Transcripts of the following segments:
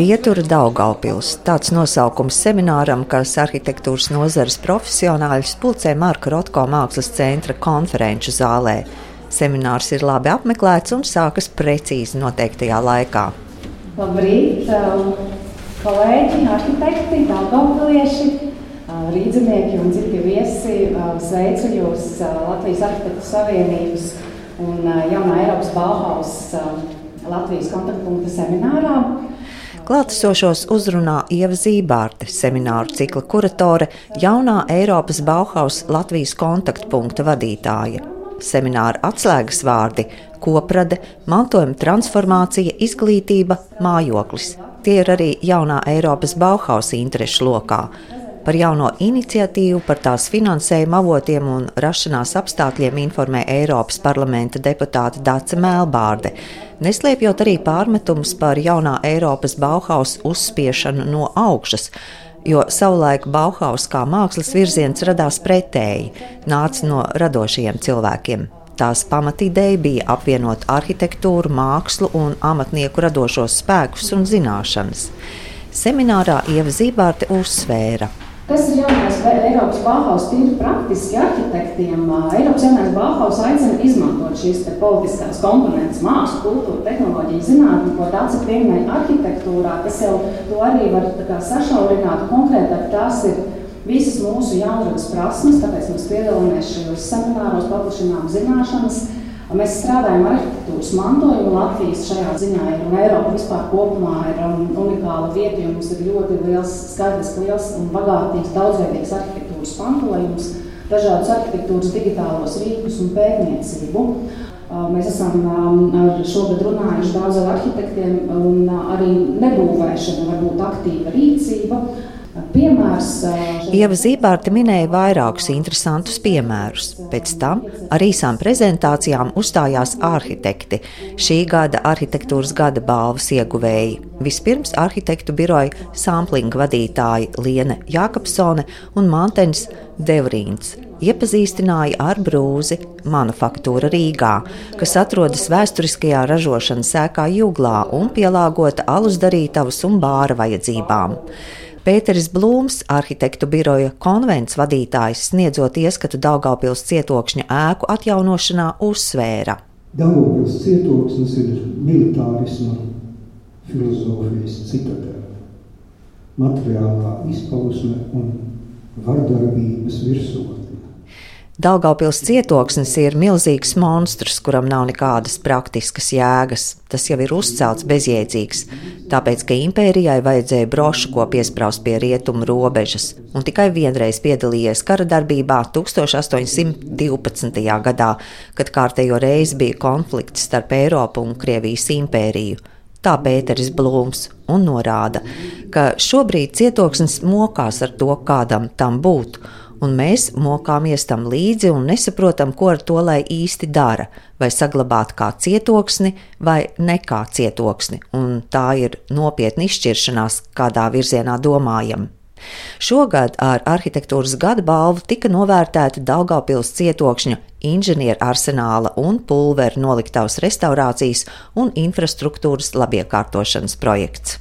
Pietura Daugaupils. Tāds nosaukums semināram, kas arhitektūras nozares profesionāļus pulcē Marka Rotko mākslas centra konferenču zālē. Seminārs ir labi apmeklēts un sākas precīzi noteiktajā laikā. Labrīt, kolēģi, arhitekti, daugaupilieši, rīdzinieki un citi viesi. Sveicu jūs Latvijas Arhitektu Savienības un Jaunā Eiropas Bauhaus Latvijas kontaktpunkta seminārā. Klātesošos uzrunā Ieva Zībārte, semināru cikla kuratore, jaunā Eiropas Bauhaus Latvijas kontaktpunkta vadītāja. Semināra atslēgas vārdi - koprade, mantojuma transformācija, izglītība, mājoklis. Tie ir arī jaunā Eiropas Bauhaus interešu lokā. Par jauno iniciatīvu, par tās finansējuma avotiem un rašanās apstākļiem informē Eiropas parlamenta deputāte Dāca Mēlbārde, neslēpjot arī pārmetumus par jaunā Eiropas Bauhaus uzspiešanu no augšas. Jo savulaik Bauhaus kā mākslas virziens radās pretēji, nāca no radošajiem cilvēkiem. Tās pamatīdeja bija apvienot arhitektūru, mākslu un amatnieku radošos spēkus un zināšanas. Seminārā Ieva Zībārte uzsvēra, Tas ir jaunais Eiropas Bauhaus tīri praktiski arhitektiem. Eiropas jaunais Bauhaus aicina izmantot šīs politiskās komponentes, mākslu, kultūru, tehnoloģiju, zinātni, ko tāds ir pieminēja arhitektūrā, kas jau to arī var kā, sašaurināt konkrētāk. Tās ir visas mūsu jaunradas prasmes, tāpēc mēs piedalāmies šajos semināros, paplašinām zināšanas. Mēs strādājam ar arhitektūras mantojumu. Latvijas šajā ziņā ir un Eiropa vispār kopumā ir um, unikāla vieta, jo mums ir ļoti liels, skaitliski liels un bagātīgs, daudzveidīgs arhitektūras mantojums, dažādus arhitektūras digitālos rīkus un pētniecību. Mēs esam šogad runājuši daudz ar arhitektiem, un arī nebūvēšana var būt aktīva rīcība. Piemērs, Ieva Zībārta minēja vairākus interesantus piemērus. Pēc tam ar īsām prezentācijām uzstājās arhitekti, šī gada arhitektūras gada balvas ieguvēji. Vispirms arhitektu biroja samplinga vadītāji Liene Jākapsone un Mantenis Devrīns iepazīstināja ar brūzi manufaktūra Rīgā, kas atrodas vēsturiskajā ražošanas sēkā Juglā un pielāgota alus darītavas un bāra vajadzībām. Pēteris Blūms, arhitektu biroja konvents vadītājs, sniedzot ieskatu Daugaupils cietokšņa ēku atjaunošanā, uzsvēra. Daugavpils cietoksnis ir militārisma filozofijas citadēla, materiālā izpausme un vardarbības virsotne. Daugaupils cietoksnis ir milzīgs monstrs, kuram nav nekādas praktiskas jēgas. Tas jau ir uzcelts bezjēdzīgs, tāpēc, ka impērijai vajadzēja brošu, ko piesprāst pie rietumu robežas, un tikai vienreiz piedalījies kara darbībā 1812. gadā, kad kārtējo reizi bija konflikts starp Eiropu un Krievijas impēriju. Tā Pēteris Blūms norāda, ka šobrīd cietoksnis mokās ar to, kādam tam būtu un mēs mokāmies tam līdzi un nesaprotam, ko ar to lai īsti dara. Vai saglabāt kā cietoksni, vai ne kā cietoksni, un tā ir nopietna izšķiršanās, kādā virzienā domājam. Šogad ar arhitektūras gada balvu tika novērtēta Daugavpils cietokšņa inženieru arsenāla un pulveru noliktavas restaurācijas un infrastruktūras labiekārtošanas projekts.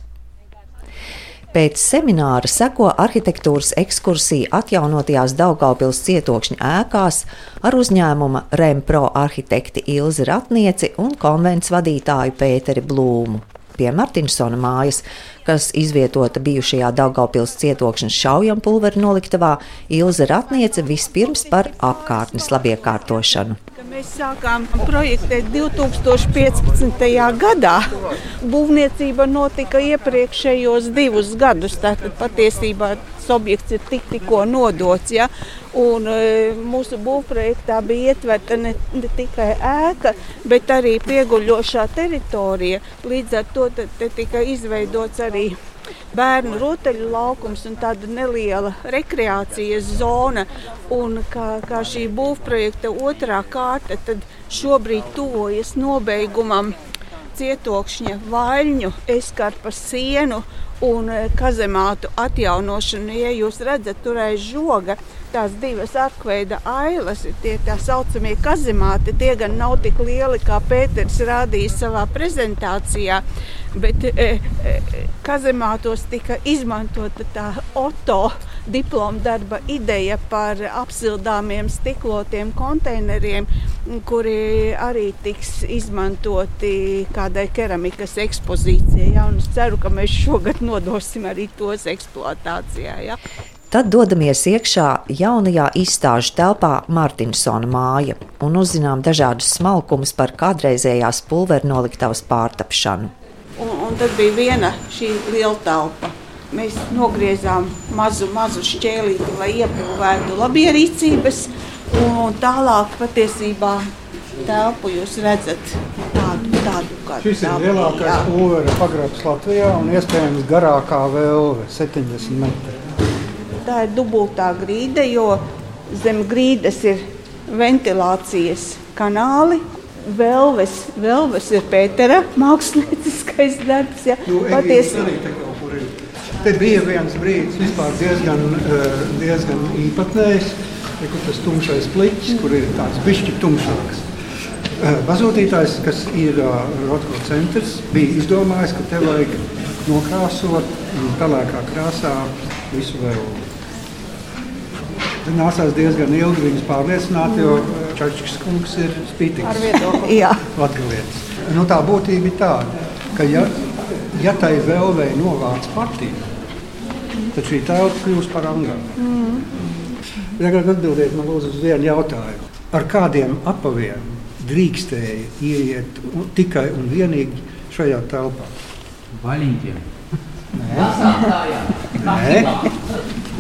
Pēc semināra seko arhitektūras ekskursija atjaunotajās Daugaupils cietokšņa ēkās ar uzņēmuma Rempro arhitekti Ilzi Ratnieci un konvents vadītāju Pēteri Blūmu. Pie Martinsona mājas, kas izvietota bijušajā Daugaupils cietokšņa šaujampulveru noliktavā, Ilze Ratniece vispirms par apkārtnes labiekārtošanu. Mēs sākām projektēt 2015. gadā. Būvniecība notika iepriekšējos divus gadus. Tātad patiesībā objekts ir tik, tikko nodots. Ja? Un, e, mūsu būvprojektā bija ietverta ne, ne tikai ēka, bet arī pieguļošā teritorija. Līdz ar to tika izveidots arī bērnu rotaļu laukums un tāda neliela rekreācijas zona. Un kā, kā šī būvprojekta otrā kārta, tad šobrīd tuvojas nobeigumam cietokšņa vaļņu, eskarpa sienu un eh, kazemātu atjaunošanu. Ja jūs redzat, tur aiz žoga tās divas arkveida ailas, tie tā saucamie kazemāti, tie gan nav tik lieli, kā Pēters rādīja savā prezentācijā, bet e, e, kazemātos tika izmantota tā oto diploma darba ideja par apsildāmiem stiklotiem konteineriem, kuri arī tiks izmantoti kādai keramikas ekspozīcijai. Ja? Es ceru, ka mēs šogad nodosim arī tos eksploatācijā. Ja? Tad dodamies iekšā jaunajā izstāžu telpā Mārtiņsona māja un uzzinām dažādus smalkumus par kādreizējās pulveru noliktavas pārtapšanu. Un, un tad bija viena šī liela telpa Mēs nogriezām mazu, mazu šķēlīti, lai iepilvētu labierīcības, un tālāk patiesībā telpu jūs redzat tādu, tādu kā Šis ir lielākais pulvera pagrabs Latvijā un iespējams garākā vēlve - 70 metri. Tā ir dubultā grīda, jo zem grīdas ir ventilācijas kanāli. Vēlves, vēlves ir Pētera mākslinieckais darbs. Ja. Nu, Patiesībā Te bija viens brīdis, vispār diezgan, eh, diezgan īpatnējs, kur tas tumšais pliķis, kur ir tāds bišķi tumšāks. Eh, Bazūtītājs, kas ir eh, Rotko centrs, bija izdomājis, ka te vajag nokrāsot pelēkā krāsā visu vēlu. Tad nācās diezgan ilgi viņus pārliecināt, jo Čačkas kungs ir spītīgs. Ar viedokli. Jā. Latgalietis. Nu, tā būtība ir tāda, ka ja, ja tai vēlvei novāc partiju, tad šī telpa kļūst par angāru. Mm. Tagad atbildiet man lūdzu uz vienu jautājumu. Ar kādiem apaviem drīkstēja ieiet tikai un vienīgi šajā telpā? Vaļņiem. Nē.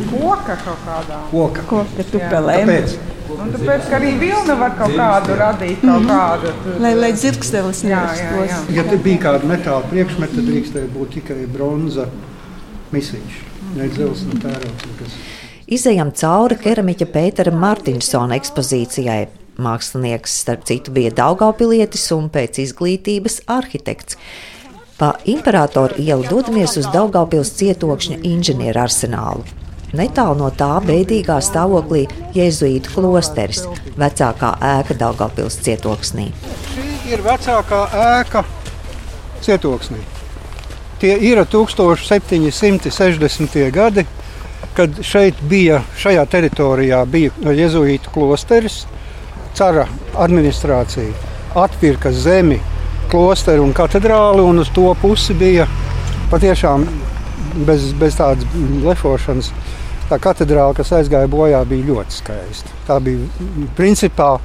Koka kaut kādā. Koka. Koka tupelēm. Kāpēc? Un tāpēc, ka arī vilna var kaut kādu radīt, kaut kādu. Lai, lai dzirkstelis nerastos. Ja te bija kāda metāla priekšmeta, tad drīkstēja būt tikai bronza misiņš. Ne dzels un tērauds. nekas. Izejam cauri keramiķa Pētera Martinsona ekspozīcijai. Mākslinieks, starp citu, bija Daugaupilietis un pēc izglītības arhitekts. Pa imperatoru ielu dodamies uz Daugaupils cietokšņa inženieru arsenālu. Netālu no tā bēdīgā stāvoklī Jēzuītu klosteris, vecākā ēka Daugaupils cietoksnī. Šī ir vecākā ēka cietoksnī. Tie ir 1760. gadi, kad šeit bija, šajā teritorijā bija jēzuītu klosteris, cara administrācija atpirka zemi, klosteru un katedrāli, un uz to pusi bija patiešām bez, bez tādas lefošanas. Tā katedrāle, kas aizgāja bojā, bija ļoti skaista. Tā bija principā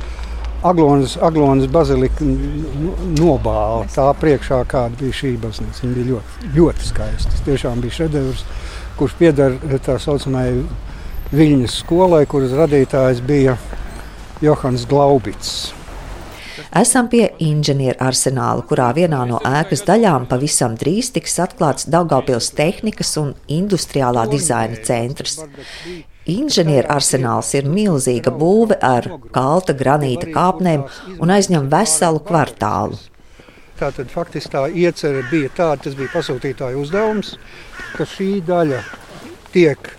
Aglonas, Aglonas bazilika nobāla tā priekšā, kāda bija šī baznīca. Viņa bija ļoti, ļoti skaista. Tas tiešām bija šedevrs, kurš pieder tā saucamajai Viļņas skolai, kuras radītājs bija Johans Glaubits. Esam pie inženieru arsenāla, kurā vienā no ēkas daļām pavisam drīz tiks atklāts Daugaupils tehnikas un industriālā dizaina centrs. Inženieru arsenāls ir milzīga būve ar kalta granīta kāpnēm un aizņem veselu kvartālu. Tātad faktiski tā iecerē bija tāda, tas bija pasūtītāja uzdevums, ka šī daļa tiek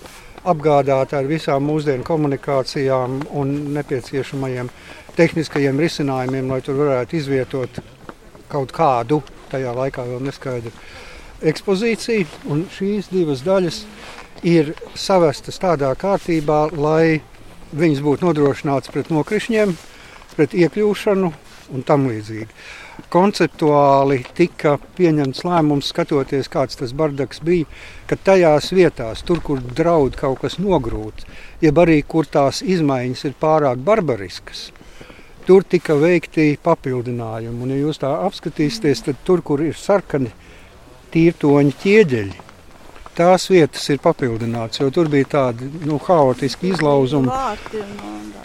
apgādāta ar visām mūsdienu komunikācijām un nepieciešamajiem tehniskajiem risinājumiem, lai tur varētu izvietot kaut kādu tajā laikā vēl neskaidru ekspozīciju. Un šīs divas daļas ir savestas tādā kārtībā, lai viņas būtu nodrošinātas pret nokrišņiem, pret iekļūšanu un tam līdzīgi. Konceptuāli tika pieņemts lēmums, skatoties, kāds tas bardaks bija, ka tajās vietās, tur, kur draud kaut kas nogrūt, jeb arī kur tās izmaiņas ir pārāk barbariskas, tur tika veikti papildinājumi. Un, ja jūs tā apskatīsieties, tad tur, kur ir sarkani tīrtoņi ķieģeļi, tās vietas ir papildināts, jo tur bija tādi nu, haotiski izlauzumi.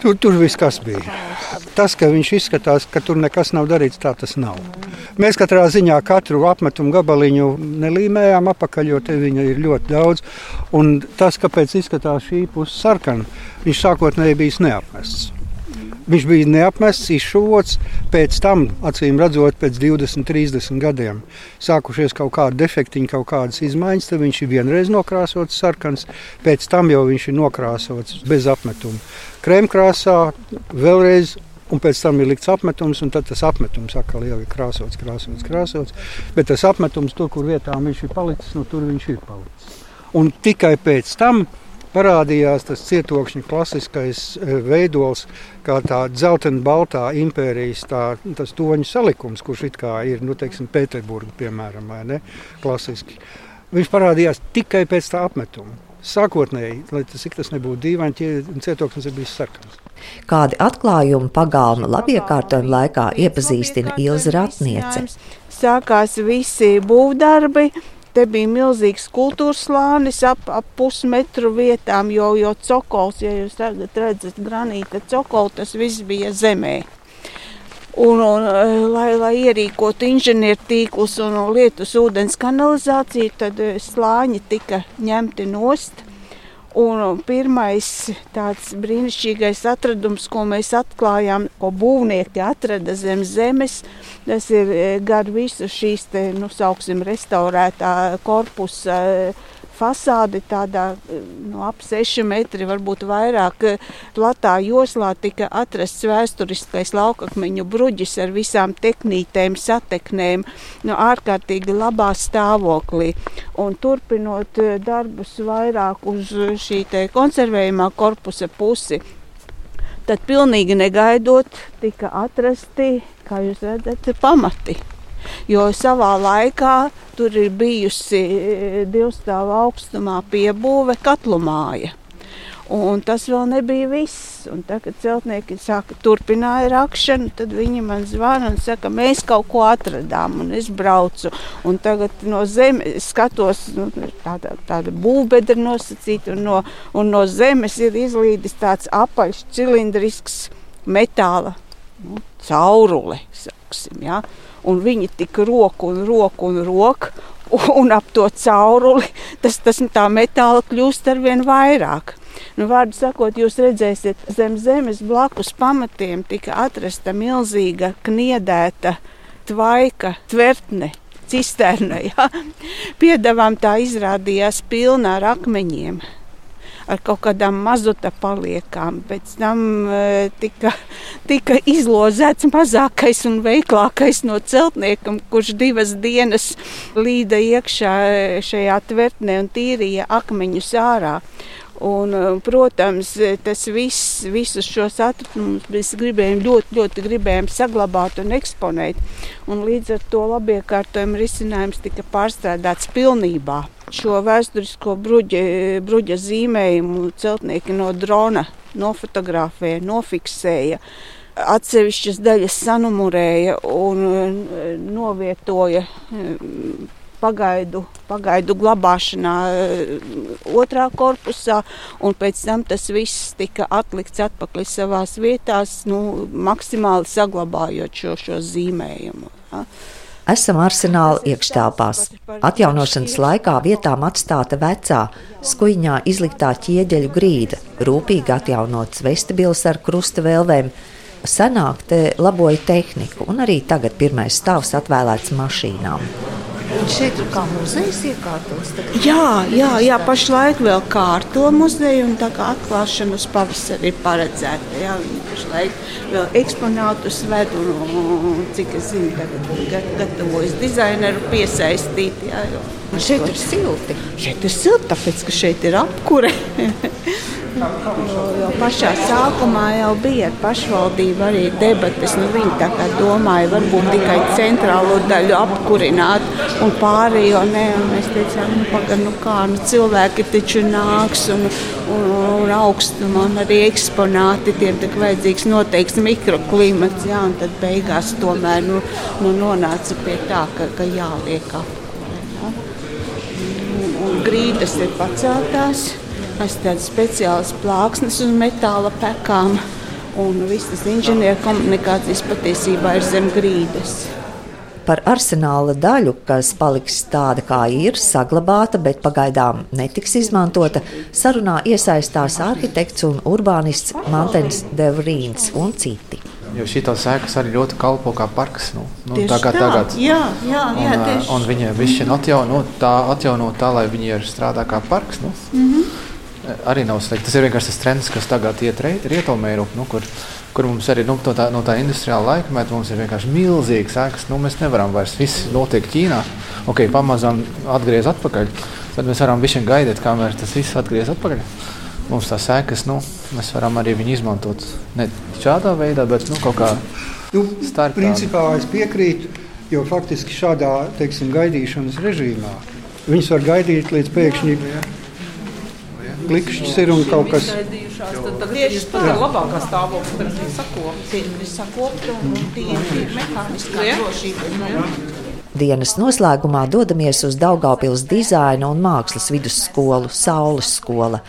Tur, tur viss bija. Tas, ka viņš izskatās, ka tur nekas nav darīts, tā tas nav. Mēs katrā ziņā katru apmetumu gabaliņu nelīmējām apakaļ, jo te viņa ir ļoti daudz. Un tas, kāpēc izskatās šī puse sarkana, viņš sākotnēji bijis neapmests. Viņš bija neapmests, izšuvots. Pēc tam, acīm redzot, pēc 20, 30 gadiem, sākušies kaut kādi defektiņi, kaut kādas izmaiņas. Tad viņš ir vienreiz nokrāsots sarkans, pēc tam jau viņš ir nokrāsots bez apmetuma. Krēmkrāsā vēlreiz. Un pēc tam ir likts apmetums, un tad tas apmetums atkal ir krāsots, krāsots, krāsots. Bet tas apmetums, tur, kur vietā viņš ir palicis, nu, tur viņš ir palicis. Un tikai pēc tam parādījās tas cietokšņa klasiskais e, veidols, kā tā dzeltena-baltā impērijas tā, tas toņu salikums, kurš it kā ir nu, teiksim, Pēterburga, piemēram, vai ne, klasiski. Viņš parādījās tikai pēc tā apmetuma. Sākotnēji, lai tas, tas nebūtu dīvaini, cietoksnis ir bijis sarkans. Kādi atklājumi pagalma labiekārtojuma laikā iepazīstina Ilza Ratniece. Sākās visi būvdarbi, Te bija milzīgs kultūras slānis ap, ap pusmetru vietām, jo, jo cokols, ja jūs tagad redzat granīta cokolu, tas viss bija zemē. Un, un, eh, lai, lai ierīkotu inženiertīklus un lietus ūdens kanalizāciju, tad eh, slāņi tika ņemti nost. Un pirmais tāds brīnišķīgais atradums, ko mēs atklājām, ko būvnieki atrada zem zemes, tas ir eh, gar visu šīs te, nu, sauksim, restaurētā korpusa fasādi tādā nu, ap 6 metri, varbūt vairāk platā joslā tika atrasts vēsturiskais laukakmeņu bruģis ar visām teknītēm, sateknēm, nu, ārkārtīgi labā stāvoklī. Un turpinot eh, darbus vairāk uz šī konservējumā korpusa pusi, tad pilnīgi negaidot tika atrasti, kā jūs redzat, pamati. Jo savā laikā tur ir bijusi e, divstāvu augstumā piebūve katlu māja. Un tas vēl nebija viss. Un tā, kad celtnieki sāka turpināja rakšanu, tad viņi man zvana un saka, mēs kaut ko atradām. Un es braucu. Un tagad no zemes skatos, nu, tāda, tāda būvbedra nosacīta, un no, un no zemes ir izlīdis tāds apaļš, cilindrisks metāla nu, caurule. Saksim, ja? un viņi tik roku un roku un roku. Un ap to cauruli tas, tas tā metāla kļūst ar vien vairāk. Nu, vārdu sakot, jūs redzēsiet, zem zemes blakus pamatiem tika atrasta milzīga kniedēta tvaika tvertne, cisterna. Ja? Piedāvām tā izrādījās pilna ar akmeņiem ar kaut kādām mazuta paliekām. Pēc tam uh, tika, tika izlozēts mazākais un veiklākais no celtniekam, kurš divas dienas līda iekšā šajā tvertnē un tīrīja akmeņus ārā. Un, eh, protams, tas viss, visus šos atradumus mēs gribējām ļoti, ļoti gribējām saglabāt un eksponēt. Un līdz ar to labiekārtojuma risinājums tika pārstrādāts pilnībā. Šo vēsturisko bruģa, bruģa zīmējumu celtnieki no drona nofotografēja, nofiksēja atsevišķas daļas sanumurēja un eh, novietoja eh, pagaidu, pagaidu glabāšanā eh, otrā korpusā, un pēc tam tas viss tika atlikts atpakaļ savās vietās, nu, maksimāli saglabājot šo, šo zīmējumu. Ja. Esam arsenāla iekštelpās. Atjaunošanas laikā vietām atstāta vecā, skuiņā izliktā ķieģeļu grīda, rūpīgi atjaunots vestibils ar krusta vēlvēm. Senāk te laboja tehniku, un arī tagad pirmais stāvs atvēlēts mašīnām. Un šeit ir kā muzejs iekārtots. Tagad. Jā, jā, jā, pašlaik vēl kārto muzeju un tā kā atklāšana uz pavasari ir paredzēta. Jā, viņi pašlaik vēl eksponātus ved un, un cik es zinu, tagad gatavojas dizaineru piesaistīt. Jā, jo. Un šeit ir silti. Šeit ir silti, tāpēc, ka šeit ir apkure. Jo, jo pašā sākumā jau bija ar pašvaldību arī debatas. Nu, viņi tā kā domāja, varbūt tikai centrālo daļu apkurināt un pārējo nē. Un mēs teicām, nu, pagaid, nu kā, nu, cilvēki taču nāks un, un, un augstuma un arī eksponāti. Tiem tik vajadzīgs noteikts mikroklimats. Jā, un tad beigās tomēr nu, nu, nonāca pie tā, ka, ka jāliek apkure. Ja? Un grīdas ir paceltās. Es tādu speciālas plāksnes uz metāla pekām, un visas inženieru komunikācijas patiesībā ir zem grīdas. Par arsenāla daļu, kas paliks tāda kā ir, saglabāta, bet pagaidām netiks izmantota, sarunā iesaistās arhitekts un urbānists Mantens Devrīns un citi. Jo šīs sēklas arī ļoti kalpo kā parks. Nu, nu, Tieši tagad, tā. tagad. Jā, jā, jā, un, tieši. un viņi visi atjauno tā, atjauno tā, lai viņi ir strādā kā parks. Nu. Mm Mhm. -hmm. Arī nav slikti. Tas ir vienkārši tas trends, kas tagad iet rietumē, nu, kur, kur mums arī nu, no, tā, no tā industriāla laikmeta mums ir vienkārši milzīgs sēklas. Nu, mēs nevaram vairs viss notiek Ķīnā. Ok, pamazām atgriez atpakaļ. Tad mēs varam visiem gaidīt, kamēr tas viss atgriez atpakaļ. Mums tā sēkas, nu, mēs varam arī viņu izmantot ne šādā veidā, bet nu, kaut kā Nu, starp principā es piekrītu, jo faktiski šādā teiksim, gaidīšanas režīmā viņus var gaidīt līdz pēkšņi klikšķis ir un kaut kas. Tieši tā ir labākā stāvokļa, kad viņi sakopta. Tie ir sakopti un tie ir mehāniskā drošība. Dienas noslēgumā dodamies uz Daugavpils dizaina un mākslas vidusskolu Saules skola.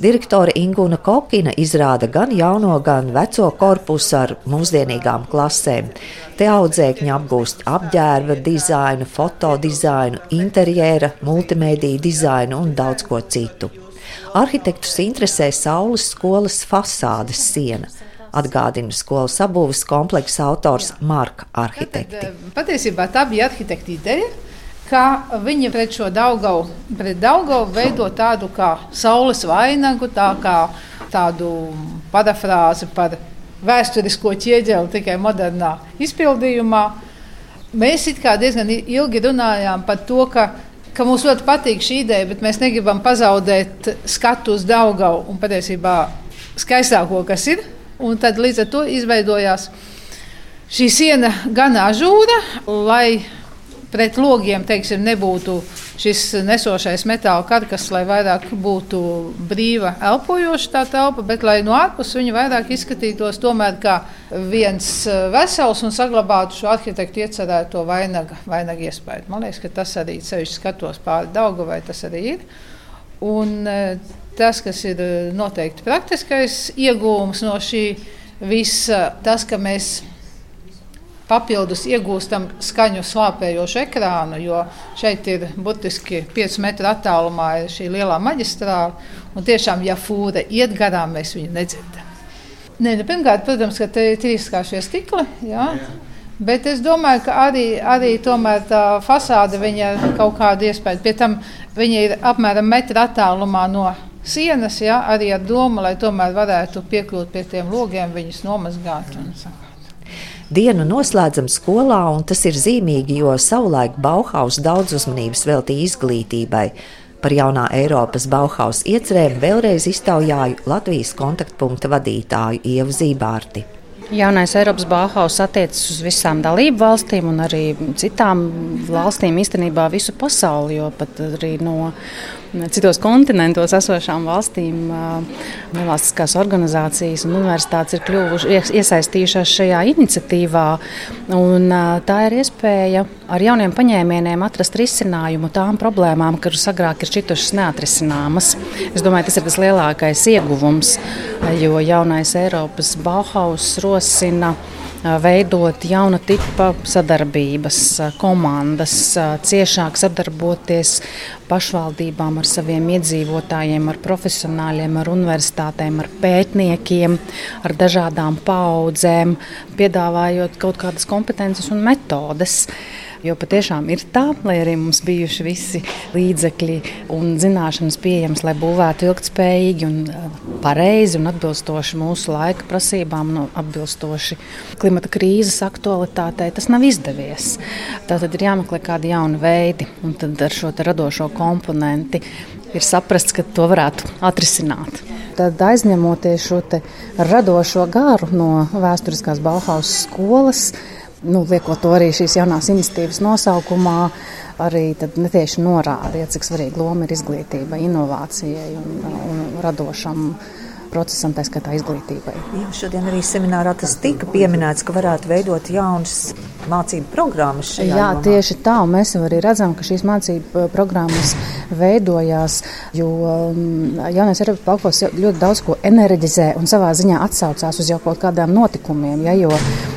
Direktore Ingūna Kokina izrāda gan jauno, gan veco korpusu ar mūsdienīgām klasēm. Te audzēkņi apgūst apģērba dizainu, fotodizainu, interjera, multimediju dizainu un daudz ko citu. Arhitektus interesē Saules skolas fasādes siena. Atgādina skolas apbūves kompleksa autors Marka Arhitekti. Patiesībā tā bija arhitekta ideja, ka viņi pret šo Daugavu, pret Daugavu veido tādu kā saules vainagu, tā kā tādu parafrāzi par vēsturisko ķieģeli tikai modernā izpildījumā. Mēs it kā diezgan ilgi runājām par to, ka, ka mums ļoti patīk šī ideja, bet mēs negribam pazaudēt skatu uz Daugavu un patiesībā skaistāko, kas ir. Un tad līdz ar to izveidojās šī siena gan ažūra, lai pret logiem teiksim, nebūtu šis nesošais metāla karkas, lai vairāk būtu brīva elpojoša tā telpa, bet lai no ārpuses viņa vairāk izskatītos tomēr kā viens eh, vesels un saglabātu šo arhitektu iecerēto vainaga, vainaga iespēju. Man liekas, ka tas arī sevišķi skatos pāri Daugu, vai tas arī ir. Un, eh, tas, kas ir eh, noteikti praktiskais iegūms no šī visa, tas, ka mēs papildus iegūstam skaņu slāpējošu ekrānu, jo šeit ir burtiski 5 metru attālumā šī lielā maģistrāla. Un tiešām, ja fūra iet garām, mēs viņu nedzirdam. Nē, nu, pirmkārt, protams, ka te ir trīskāršie stikli. Jā. Bet es domāju, ka arī, arī tā fasāde kaut kāda iespēja. Pie tam viņa ir apmēram metra attālumā no sienas, jā, arī ar domu, lai tomēr varētu piekļūt pie tiem logiem, viņus nomazgāt. Un, sakot. Dienu noslēdzam skolā, un tas ir zīmīgi, jo savulaik Bauhaus daudz uzmanības veltīja izglītībai. Par jaunā Eiropas Bauhaus iecerēm vēlreiz iztaujāju Latvijas kontaktpunkta vadītāju Ievu Zībārti. Jaunais Eiropas Bauhaus attiecas uz visām dalību valstīm un arī citām valstīm, īstenībā visu pasauli, jo pat arī no citos kontinentos esošām valstīm nevalstiskās organizācijas un universitātes ir kļuvušas iesaistījušās šajā iniciatīvā. Un, tā ir iespēja ar jauniem paņēmieniem atrast risinājumu tām problēmām, kuras agrāk ir šķitušas neatrisināmas. Es domāju, tas ir tas lielākais ieguvums, jo jaunais Eiropas Bauhaus rosina veidot jauna tipa sadarbības, komandas, ciešāk sadarboties pašvaldībām ar saviem iedzīvotājiem, ar profesionāļiem, ar universitātēm, ar pētniekiem, ar dažādām paudzēm, piedāvājot kaut kādas kompetences un metodes. Jo patiešām ir tā, lai arī mums bijuši visi līdzekļi un zināšanas pieejamas, lai būvētu ilgspējīgi un pareizi un atbilstoši mūsu laika prasībām, un atbilstoši klimata krīzes aktualitātei, tas nav izdevies. Tātad ir jāmeklē kādi jauni veidi, un tad ar šo radošo komponenti ir saprasts, ka to varētu atrisināt. Tad aizņemoties šo radošo garu no vēsturiskās Bauhaus skolas, nu, liekot to arī šīs jaunās iniciatīvas nosaukumā, arī netieši norādīja, cik svarīga loma ir izglītība, inovācijai un, un radošam procesam, tā skaitā izglītībai. Jā, šodien arī seminārā tas tika pieminēts, ka varētu veidot jaunas mācību programmas. Jā, jomā. tieši tā, un mēs arī redzam, ka šīs mācību programmas veidojās, jo jaunais Eiropas Balkos ļoti daudz ko enerģizē un savā ziņā atsaucās uz jau kaut kādām notikumiem. Ja, jo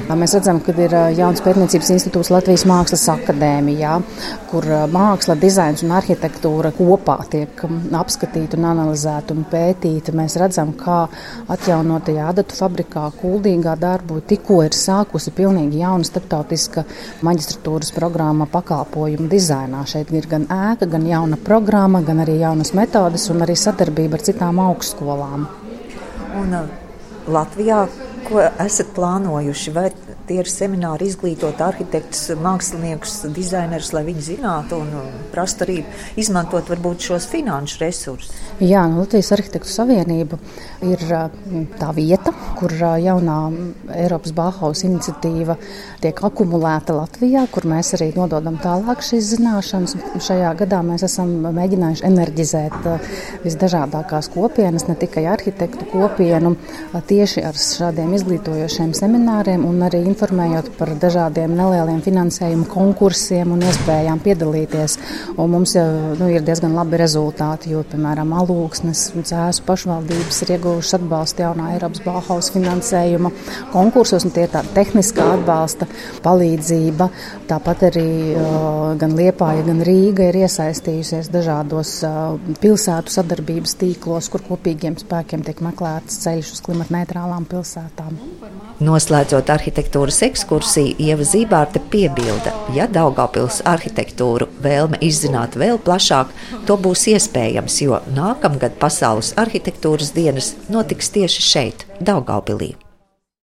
Mēs redzam, ka ir jauns pētniecības institūts Latvijas Mākslas akadēmijā, kur māksla, dizains un arhitektūra kopā tiek apskatīta un analizēta un pētīta. Mēs redzam, kā atjaunotajā adatu fabrikā Kuldīgā darbu tikko ir sākusi pilnīgi jauna starptautiska maģistratūras programma pakalpojumu dizainā. Šeit ir gan ēka, gan jauna programma, gan arī jaunas metodes un arī sadarbība ar citām augstskolām. Un Latvijā, ko esat plānojuši? Vai tie ir semināri izglītot arhitektus, māksliniekus, dizainerus, lai viņi zinātu un prastu arī izmantot varbūt šos finanšu resursus? Jā, no nu, Latvijas Arhitektu Savienība ir tā vieta, kur jaunā Eiropas Bauhaus iniciatīva tiek akumulēta Latvijā, kur mēs arī nododam tālāk šīs zināšanas. Šajā gadā mēs esam mēģinājuši enerģizēt visdažādākās kopienas, ne tikai arhitektu kopienu, tieši ar šādiem izglītojošiem semināriem un arī informējot par dažādiem nelieliem finansējuma konkursiem un iespējām piedalīties. Un mums jau nu, ir diezgan labi rezultāti, jo, piemēram, Alūksnes un Cēsu pašvaldības ir ieguvušas atbalstu jaunā Eiropas Bauhaus finansējuma konkursos, un tie ir tāda tehniskā atbalsta palīdzība. Tāpat arī gan Liepāja, gan Rīga ir iesaistījusies dažādos pilsētu sadarbības tīklos, kur kopīgiem spēkiem tiek meklēts ceļš uz klimatneitrālām pilsētām. Noslēdzot arhitektūras ekskursiju, Ieva Zībārte piebilda, ja Daugavpils arhitektūru vēlme izzināt vēl plašāk, to būs iespējams, jo nākamgad Pasaules arhitektūras dienas notiks tieši šeit, Daugavpilī.